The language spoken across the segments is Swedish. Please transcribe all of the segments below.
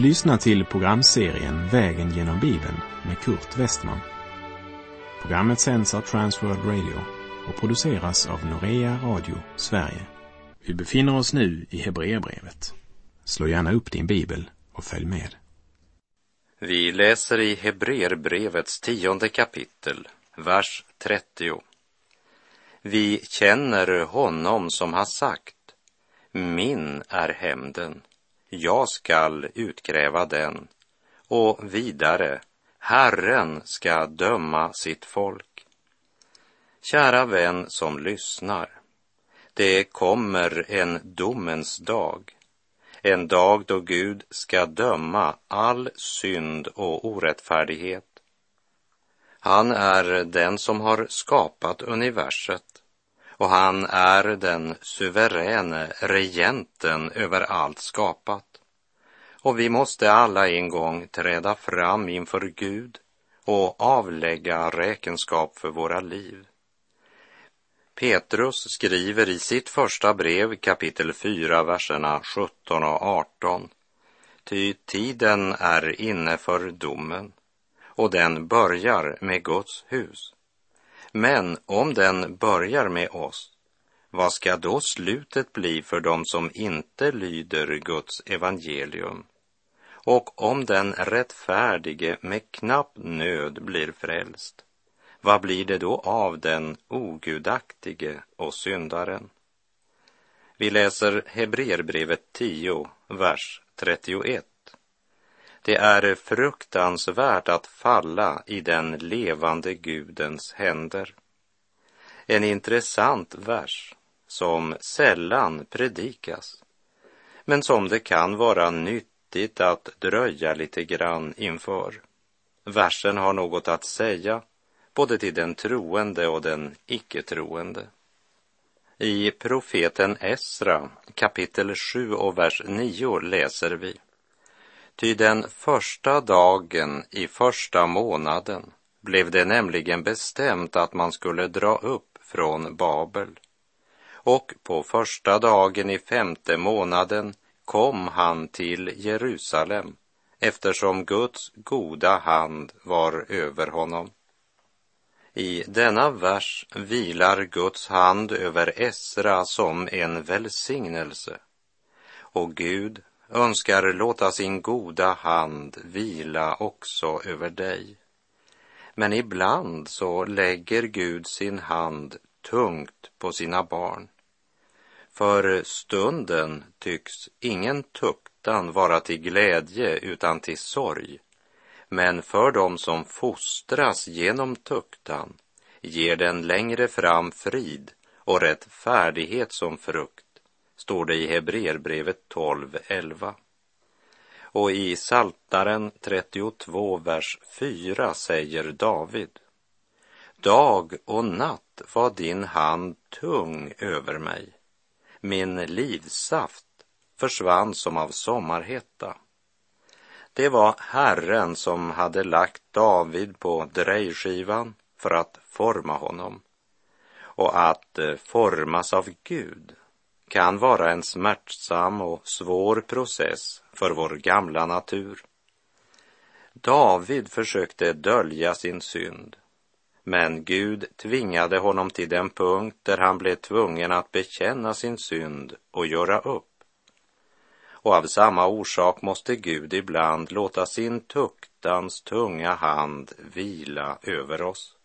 Du lyssnar till programserien Vägen genom Bibeln med Kurt Westman. Programmet sänds av Transworld Radio och produceras av Norea Radio Sverige. Vi befinner oss nu i Hebreerbrevet. Slå gärna upp din bibel och följ med. Vi läser i Hebreerbrevets tionde kapitel, vers 30. Vi känner honom som har sagt, min är hämnden, jag skall utkräva den. Och vidare, Herren ska döma sitt folk. Kära vän som lyssnar, det kommer en domens dag, en dag då Gud ska döma all synd och orättfärdighet. Han är den som har skapat universet och han är den suveräne regenten över allt skapat. Och vi måste alla en gång träda fram inför Gud och avlägga räkenskap för våra liv. Petrus skriver i sitt första brev kapitel 4, verserna 17 och 18. Ty tiden är inne för domen och den börjar med Guds hus. Men om den börjar med oss, vad ska då slutet bli för dem som inte lyder Guds evangelium? Och om den rättfärdige med knapp nöd blir frälst, vad blir det då av den ogudaktige och syndaren? Vi läser Hebreerbrevet 10, vers 31. Det är fruktansvärt att falla i den levande Gudens händer. En intressant vers som sällan predikas, men som det kan vara nyttigt att dröja lite grann inför. Versen har något att säga både till den troende och den icke-troende. I profeten Esra kapitel 7 och vers 9 läser vi Ty den första dagen i första månaden blev det nämligen bestämt att man skulle dra upp från Babel. Och på första dagen i femte månaden kom han till Jerusalem eftersom Guds goda hand var över honom. I denna vers vilar Guds hand över Esra som en välsignelse och Gud önskar låta sin goda hand vila också över dig. Men ibland så lägger Gud sin hand tungt på sina barn. För stunden tycks ingen tuktan vara till glädje utan till sorg. Men för dem som fostras genom tuktan ger den längre fram frid och rättfärdighet som frukt står det i Hebreerbrevet 12.11. Och i Saltaren 32, vers 4 säger David. Dag och natt var din hand tung över mig. Min livsaft försvann som av sommarhetta. Det var Herren som hade lagt David på drejskivan för att forma honom. Och att eh, formas av Gud kan vara en smärtsam och svår process för vår gamla natur. David försökte dölja sin synd, men Gud tvingade honom till den punkt där han blev tvungen att bekänna sin synd och göra upp. Och av samma orsak måste Gud ibland låta sin tuktans tunga hand vila över oss.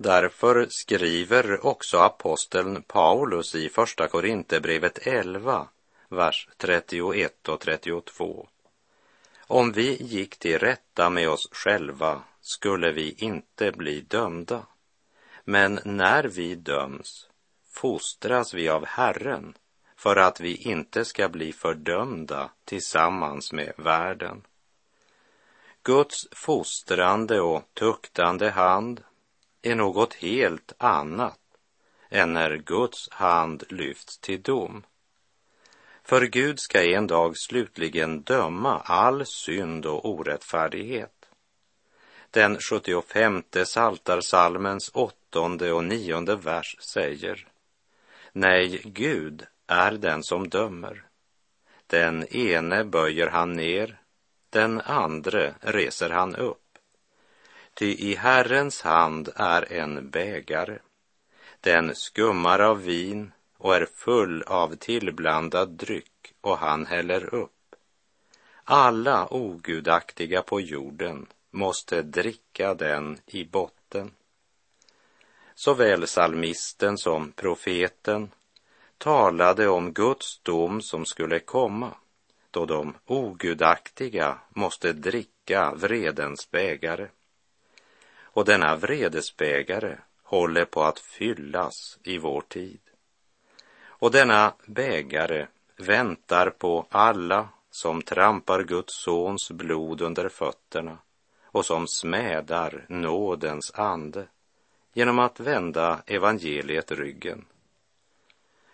Därför skriver också aposteln Paulus i Första Korinthierbrevet 11, vers 31 och 32. Om vi gick till rätta med oss själva skulle vi inte bli dömda. Men när vi döms fostras vi av Herren för att vi inte ska bli fördömda tillsammans med världen. Guds fostrande och tuktande hand är något helt annat än när Guds hand lyfts till dom. För Gud ska en dag slutligen döma all synd och orättfärdighet. Den 75 Saltarsalmens åttonde och nionde vers säger Nej, Gud är den som dömer. Den ene böjer han ner, den andre reser han upp. Ty i Herrens hand är en bägare. Den skummar av vin och är full av tillblandad dryck och han häller upp. Alla ogudaktiga på jorden måste dricka den i botten. Såväl salmisten som profeten talade om Guds dom som skulle komma då de ogudaktiga måste dricka vredens bägare. Och denna vredesbägare håller på att fyllas i vår tid. Och denna bägare väntar på alla som trampar Guds sons blod under fötterna och som smädar nådens ande genom att vända evangeliet ryggen.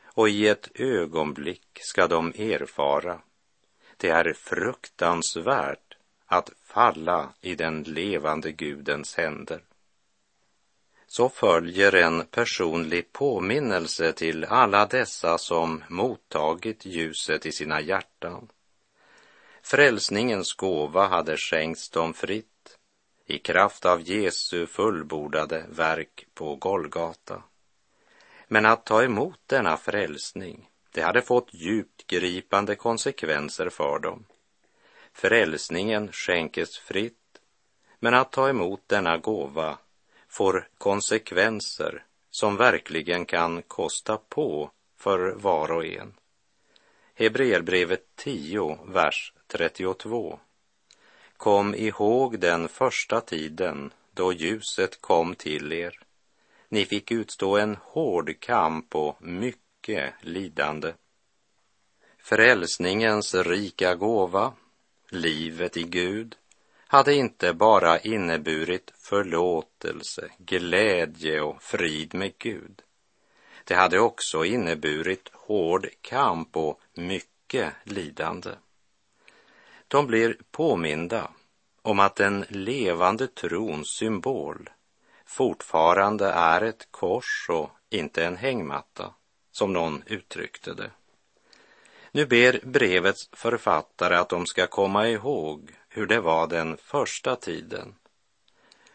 Och i ett ögonblick ska de erfara det är fruktansvärt att falla i den levande Gudens händer. Så följer en personlig påminnelse till alla dessa som mottagit ljuset i sina hjärtan. Frälsningens gåva hade skänkts dem fritt i kraft av Jesu fullbordade verk på Golgata. Men att ta emot denna frälsning det hade fått djupt gripande konsekvenser för dem. Frälsningen skänkes fritt, men att ta emot denna gåva får konsekvenser som verkligen kan kosta på för var och en. Hebreerbrevet 10, vers 32. Kom ihåg den första tiden då ljuset kom till er. Ni fick utstå en hård kamp och mycket lidande. Frälsningens rika gåva, livet i Gud, hade inte bara inneburit förlåtelse, glädje och frid med Gud. Det hade också inneburit hård kamp och mycket lidande. De blir påminda om att den levande trons symbol fortfarande är ett kors och inte en hängmatta som någon uttryckte det. Nu ber brevets författare att de ska komma ihåg hur det var den första tiden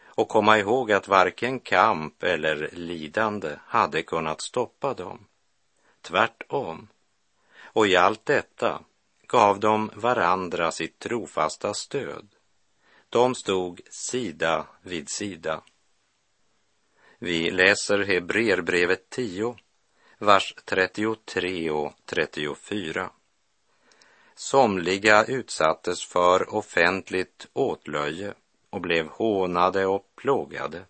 och komma ihåg att varken kamp eller lidande hade kunnat stoppa dem. Tvärtom. Och i allt detta gav de varandra sitt trofasta stöd. De stod sida vid sida. Vi läser Hebreerbrevet 10 vers 33 och 34. Somliga utsattes för offentligt åtlöje och blev hånade och plågade.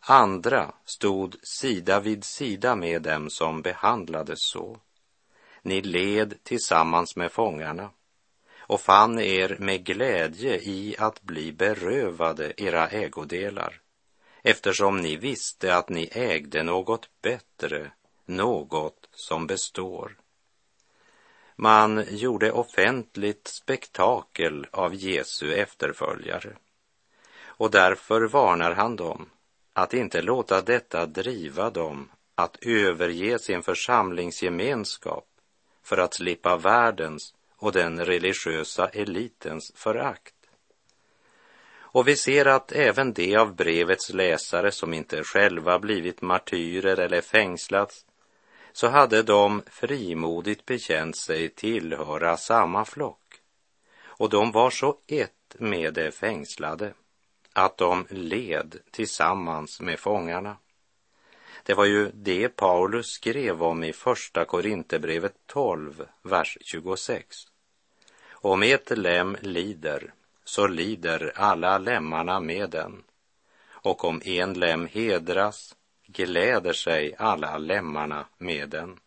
Andra stod sida vid sida med dem som behandlades så. Ni led tillsammans med fångarna och fann er med glädje i att bli berövade era ägodelar eftersom ni visste att ni ägde något bättre något som består. Man gjorde offentligt spektakel av Jesu efterföljare och därför varnar han dem att inte låta detta driva dem att överge sin församlingsgemenskap för att slippa världens och den religiösa elitens förakt. Och vi ser att även de av brevets läsare som inte själva blivit martyrer eller fängslats så hade de frimodigt bekänt sig tillhöra samma flock och de var så ett med de fängslade att de led tillsammans med fångarna. Det var ju det Paulus skrev om i Första Korinthierbrevet 12, vers 26. Om ett lem lider, så lider alla lemmarna med den. Och om en lem hedras, gläder sig alla lemmarna med den.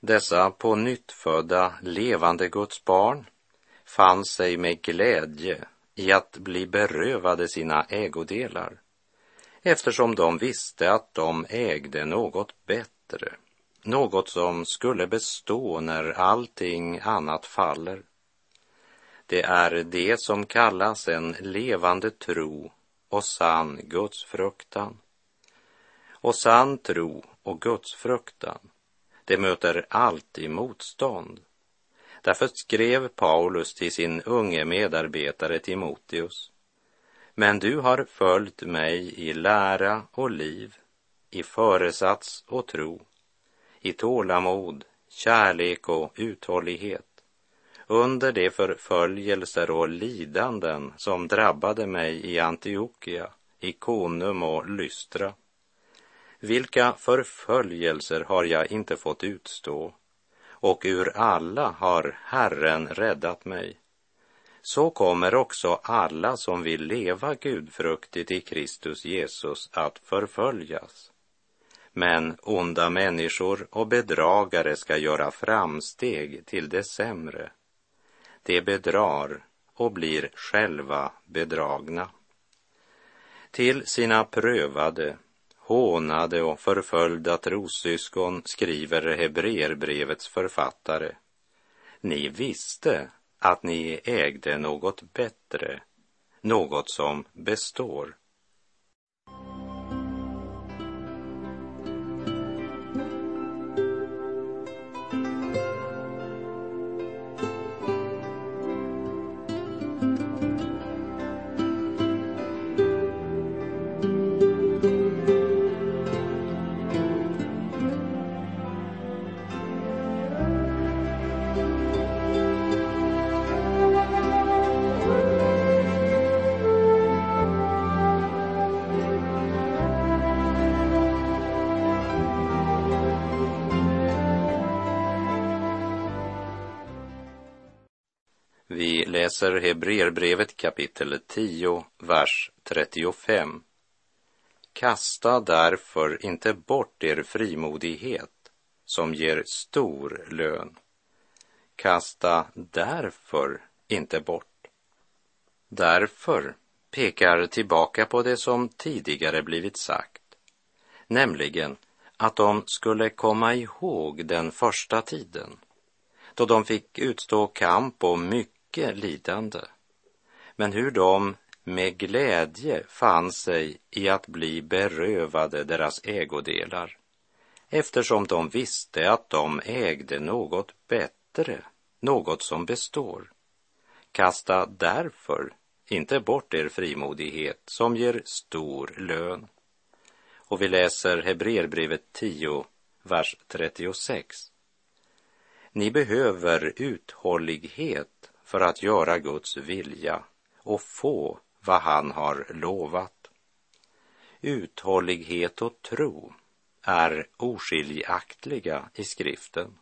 Dessa på nytt födda levande Guds barn fann sig med glädje i att bli berövade sina ägodelar eftersom de visste att de ägde något bättre, något som skulle bestå när allting annat faller. Det är det som kallas en levande tro och sann gudsfruktan. Och sann tro och gudsfruktan. det möter alltid motstånd. Därför skrev Paulus till sin unge medarbetare Timoteus. Men du har följt mig i lära och liv, i föresats och tro, i tålamod, kärlek och uthållighet under de förföljelser och lidanden som drabbade mig i Antiochia, Ikonum och Lystra. Vilka förföljelser har jag inte fått utstå och ur alla har Herren räddat mig. Så kommer också alla som vill leva gudfruktigt i Kristus Jesus att förföljas. Men onda människor och bedragare ska göra framsteg till det sämre. De bedrar och blir själva bedragna. Till sina prövade, hånade och förföljda trossyskon skriver Hebreerbrevets författare. Ni visste att ni ägde något bättre, något som består. Läser Hebreerbrevet kapitel 10, vers 35. Kasta därför inte bort er frimodighet som ger stor lön. Kasta därför inte bort. Därför pekar tillbaka på det som tidigare blivit sagt, nämligen att de skulle komma ihåg den första tiden då de fick utstå kamp och mycket mycket lidande, men hur de med glädje fann sig i att bli berövade deras ägodelar, eftersom de visste att de ägde något bättre, något som består. Kasta därför inte bort er frimodighet som ger stor lön. Och vi läser Hebreerbrevet 10, vers 36. Ni behöver uthållighet för att göra Guds vilja och få vad han har lovat. Uthållighet och tro är oskiljaktiga i skriften.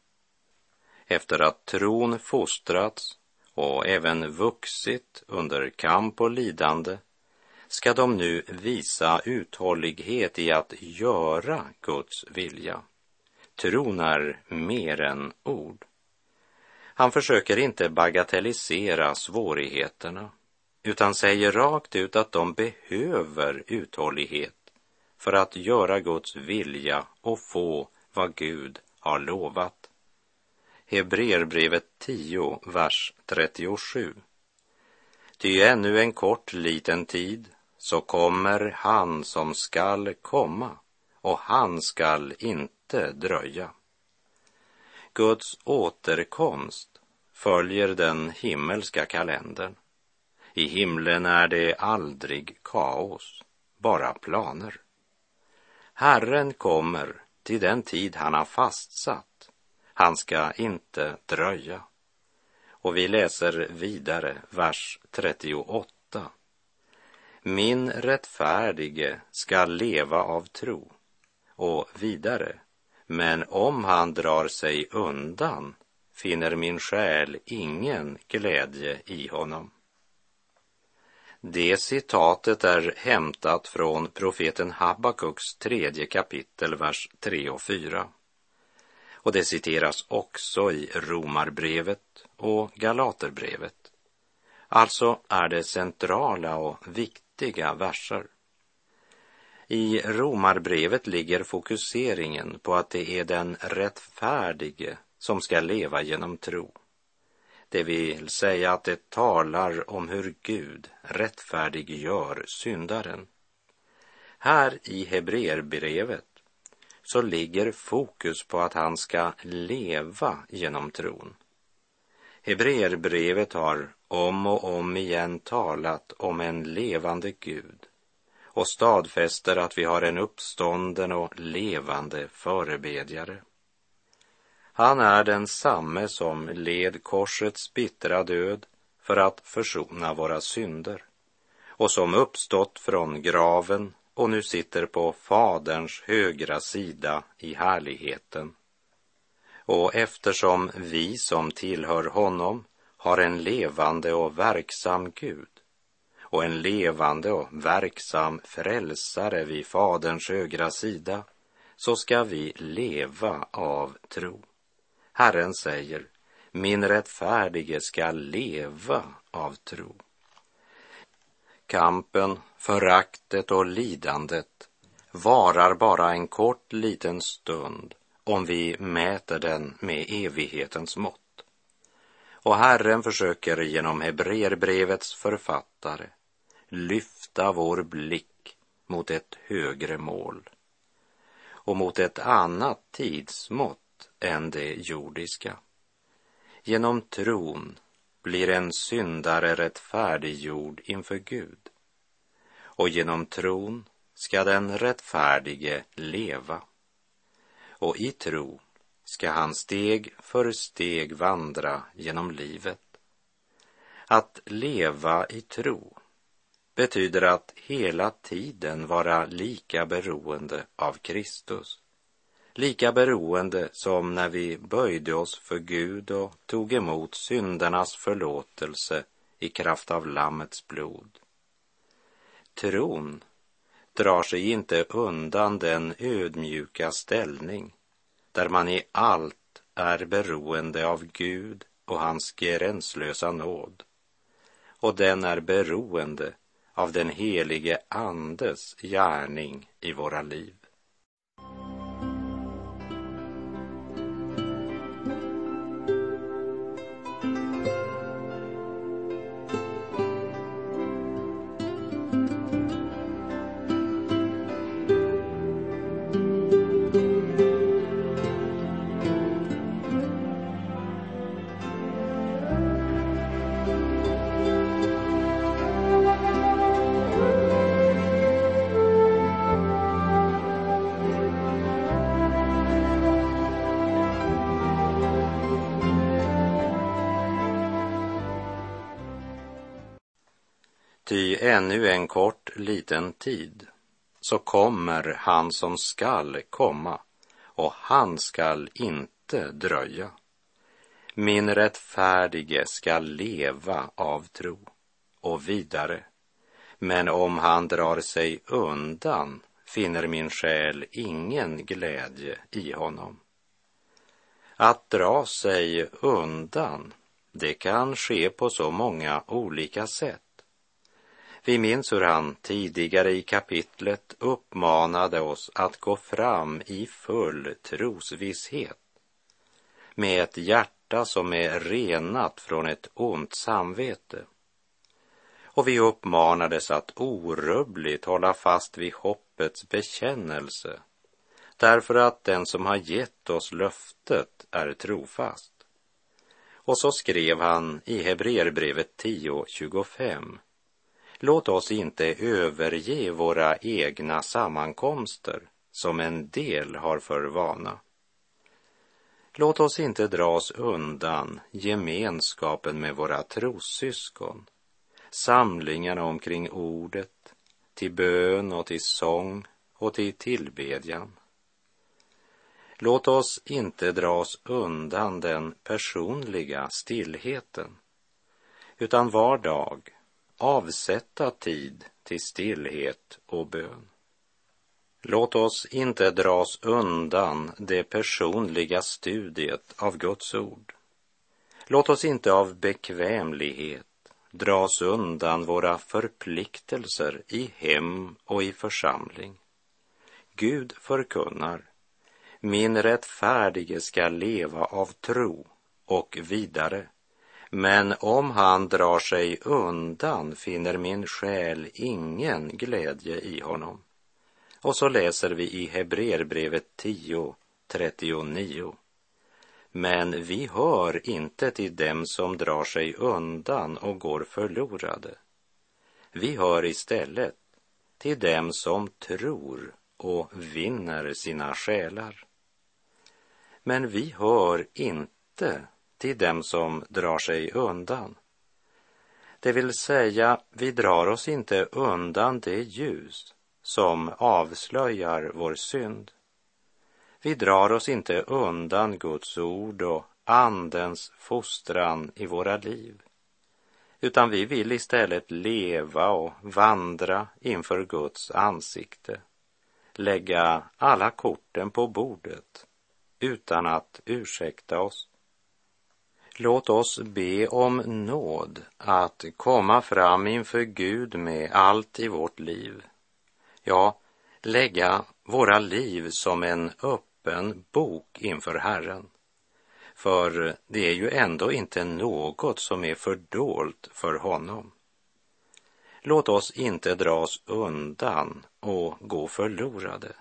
Efter att tron fostrats och även vuxit under kamp och lidande ska de nu visa uthållighet i att göra Guds vilja. Tron är mer än ord. Han försöker inte bagatellisera svårigheterna utan säger rakt ut att de behöver uthållighet för att göra Guds vilja och få vad Gud har lovat. Hebreerbrevet 10, vers 37. Ty ännu en kort liten tid så kommer han som skall komma och han skall inte dröja. Guds återkomst följer den himmelska kalendern. I himlen är det aldrig kaos, bara planer. Herren kommer till den tid han har fastsatt. Han ska inte dröja. Och vi läser vidare, vers 38. Min rättfärdige ska leva av tro. Och vidare, men om han drar sig undan finner min själ ingen glädje i honom. Det citatet är hämtat från profeten Habakuks tredje kapitel, vers 3 och 4. Och det citeras också i Romarbrevet och Galaterbrevet. Alltså är det centrala och viktiga verser. I Romarbrevet ligger fokuseringen på att det är den rättfärdige som ska leva genom tro. Det vill säga att det talar om hur Gud rättfärdiggör syndaren. Här i Hebreerbrevet så ligger fokus på att han ska leva genom tron. Hebreerbrevet har om och om igen talat om en levande Gud och stadfäster att vi har en uppstånden och levande förebedjare. Han är den samme som led korsets bittra död för att försona våra synder och som uppstått från graven och nu sitter på Faderns högra sida i härligheten. Och eftersom vi som tillhör honom har en levande och verksam Gud och en levande och verksam frälsare vid Faderns högra sida, så ska vi leva av tro. Herren säger, min rättfärdige ska leva av tro. Kampen, föraktet och lidandet varar bara en kort liten stund om vi mäter den med evighetens mått. Och Herren försöker genom Hebreerbrevets författare lyfta vår blick mot ett högre mål och mot ett annat tidsmått än det jordiska. Genom tron blir en syndare rättfärdiggjord inför Gud och genom tron ska den rättfärdige leva. Och i tro ska han steg för steg vandra genom livet. Att leva i tro betyder att hela tiden vara lika beroende av Kristus. Lika beroende som när vi böjde oss för Gud och tog emot syndernas förlåtelse i kraft av Lammets blod. Tron drar sig inte undan den ödmjuka ställning där man i allt är beroende av Gud och hans gränslösa nåd. Och den är beroende av den helige Andes gärning i våra liv. Ännu en kort liten tid så kommer han som skall komma och han skall inte dröja. Min rättfärdige skall leva av tro och vidare. Men om han drar sig undan finner min själ ingen glädje i honom. Att dra sig undan, det kan ske på så många olika sätt. Vi minns hur han tidigare i kapitlet uppmanade oss att gå fram i full trosvisshet med ett hjärta som är renat från ett ont samvete. Och vi uppmanades att orubbligt hålla fast vid hoppets bekännelse därför att den som har gett oss löftet är trofast. Och så skrev han i Hebreerbrevet 10.25 Låt oss inte överge våra egna sammankomster som en del har för vana. Låt oss inte dras undan gemenskapen med våra trossyskon, samlingarna omkring ordet, till bön och till sång och till tillbedjan. Låt oss inte dras undan den personliga stillheten, utan var dag avsätta tid till stillhet och bön. Låt oss inte dras undan det personliga studiet av Guds ord. Låt oss inte av bekvämlighet dras undan våra förpliktelser i hem och i församling. Gud förkunnar, min rättfärdige ska leva av tro och vidare men om han drar sig undan finner min själ ingen glädje i honom. Och så läser vi i Hebreerbrevet 10, 39. Men vi hör inte till dem som drar sig undan och går förlorade. Vi hör istället till dem som tror och vinner sina själar. Men vi hör inte till dem som drar sig undan. Det vill säga, vi drar oss inte undan det ljus som avslöjar vår synd. Vi drar oss inte undan Guds ord och Andens fostran i våra liv, utan vi vill istället leva och vandra inför Guds ansikte, lägga alla korten på bordet utan att ursäkta oss. Låt oss be om nåd att komma fram inför Gud med allt i vårt liv. Ja, lägga våra liv som en öppen bok inför Herren. För det är ju ändå inte något som är fördolt för honom. Låt oss inte dras undan och gå förlorade,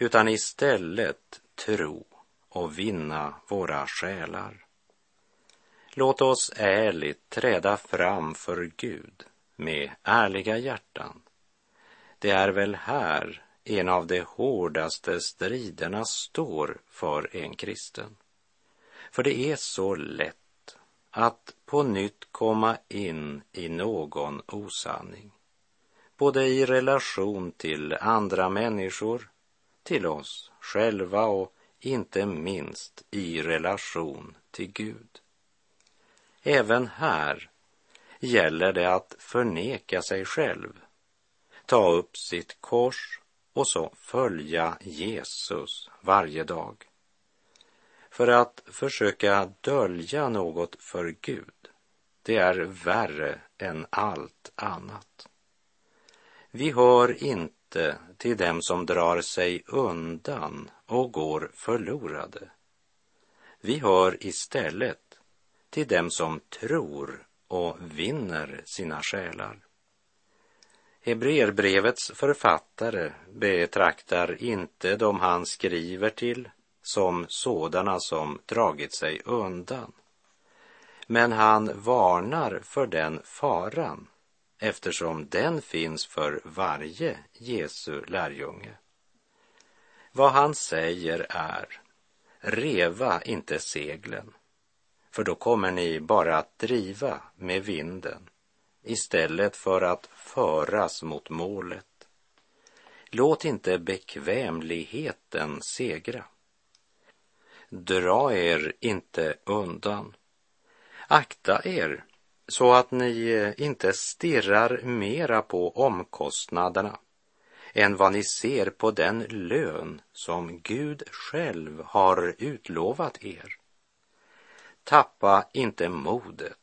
utan istället tro och vinna våra själar. Låt oss ärligt träda fram för Gud med ärliga hjärtan. Det är väl här en av de hårdaste striderna står för en kristen. För det är så lätt att på nytt komma in i någon osanning. Både i relation till andra människor, till oss själva och inte minst i relation till Gud. Även här gäller det att förneka sig själv, ta upp sitt kors och så följa Jesus varje dag. För att försöka dölja något för Gud, det är värre än allt annat. Vi hör inte till dem som drar sig undan och går förlorade. Vi hör istället till dem som tror och vinner sina själar. Hebreerbrevets författare betraktar inte de han skriver till som sådana som dragit sig undan. Men han varnar för den faran eftersom den finns för varje Jesu lärjunge. Vad han säger är, reva inte seglen för då kommer ni bara att driva med vinden istället för att föras mot målet. Låt inte bekvämligheten segra. Dra er inte undan. Akta er så att ni eh, inte stirrar mera på omkostnaderna än vad ni ser på den lön som Gud själv har utlovat er. Tappa inte modet.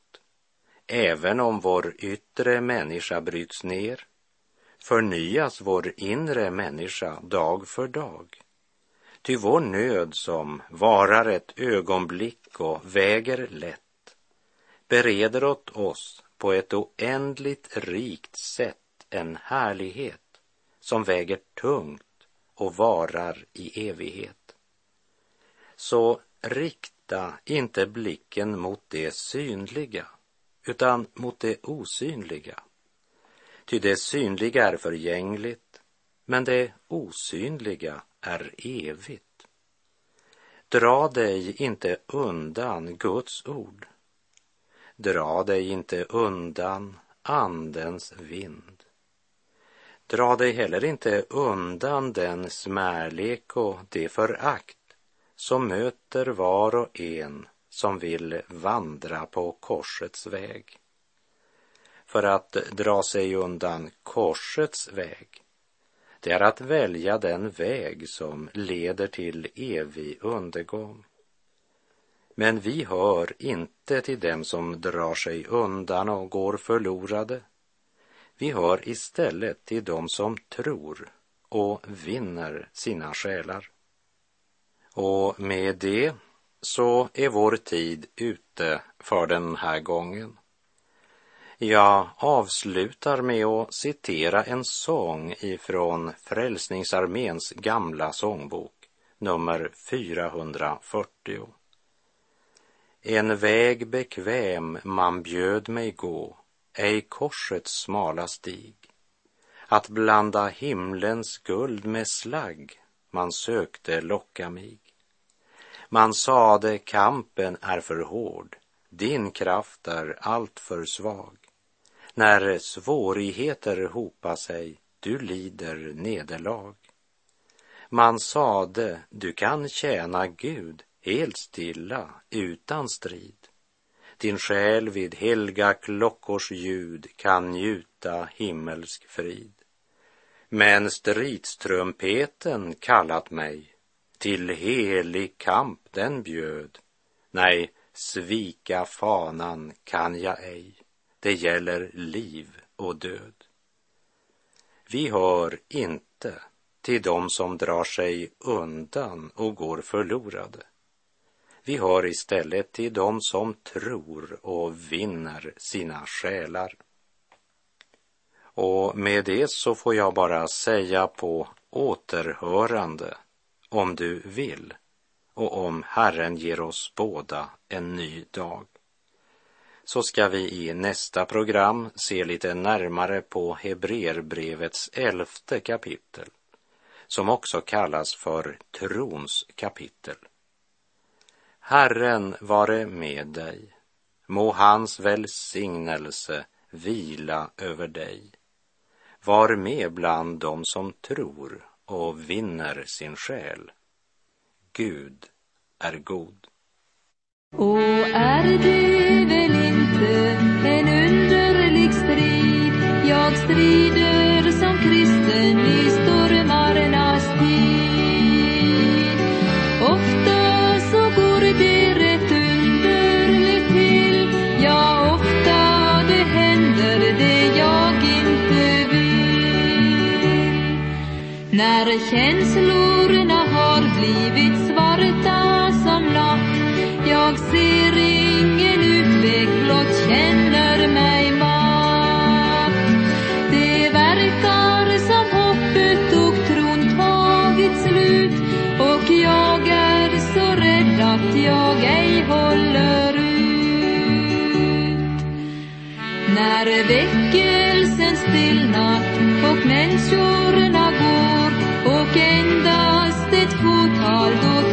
Även om vår yttre människa bryts ner förnyas vår inre människa dag för dag. Ty vår nöd som varar ett ögonblick och väger lätt bereder åt oss på ett oändligt rikt sätt en härlighet som väger tungt och varar i evighet. Så rikt rikta inte blicken mot det synliga, utan mot det osynliga. Ty det synliga är förgängligt, men det osynliga är evigt. Dra dig inte undan Guds ord. Dra dig inte undan Andens vind. Dra dig heller inte undan den smärlek och det förakt som möter var och en som vill vandra på korsets väg. För att dra sig undan korsets väg, det är att välja den väg som leder till evig undergång. Men vi hör inte till dem som drar sig undan och går förlorade. Vi hör istället till dem som tror och vinner sina själar. Och med det så är vår tid ute för den här gången. Jag avslutar med att citera en sång ifrån Frälsningsarméns gamla sångbok, nummer 440. En väg bekväm man bjöd mig gå, ej korsets smala stig. Att blanda himlens guld med slagg, man sökte locka mig. Man sade kampen är för hård, din kraft är alltför svag. När svårigheter hopa sig, du lider nederlag. Man sade, du kan tjäna Gud helt stilla, utan strid. Din själ vid helga klockors ljud kan njuta himmelsk frid. Men stridstrumpeten kallat mig, till helig kamp den bjöd. Nej, svika fanan kan jag ej, det gäller liv och död. Vi hör inte till dem som drar sig undan och går förlorade. Vi hör istället till dem som tror och vinner sina själar. Och med det så får jag bara säga på återhörande om du vill och om Herren ger oss båda en ny dag. Så ska vi i nästa program se lite närmare på Hebreerbrevets elfte kapitel som också kallas för trons kapitel. Herren vare med dig. Må hans välsignelse vila över dig. Var med bland dem som tror och vinner sin själ. Gud är god. Och är det väl inte en underlig strid jag strider som kristen känslorna har blivit svarta som natt jag ser ingen utväg, blott känner mig matt. Det verkar som hoppet och tron tagit slut och jag är så rädd att jag ej håller ut. När väckelsen stillnat och människorna fåtal då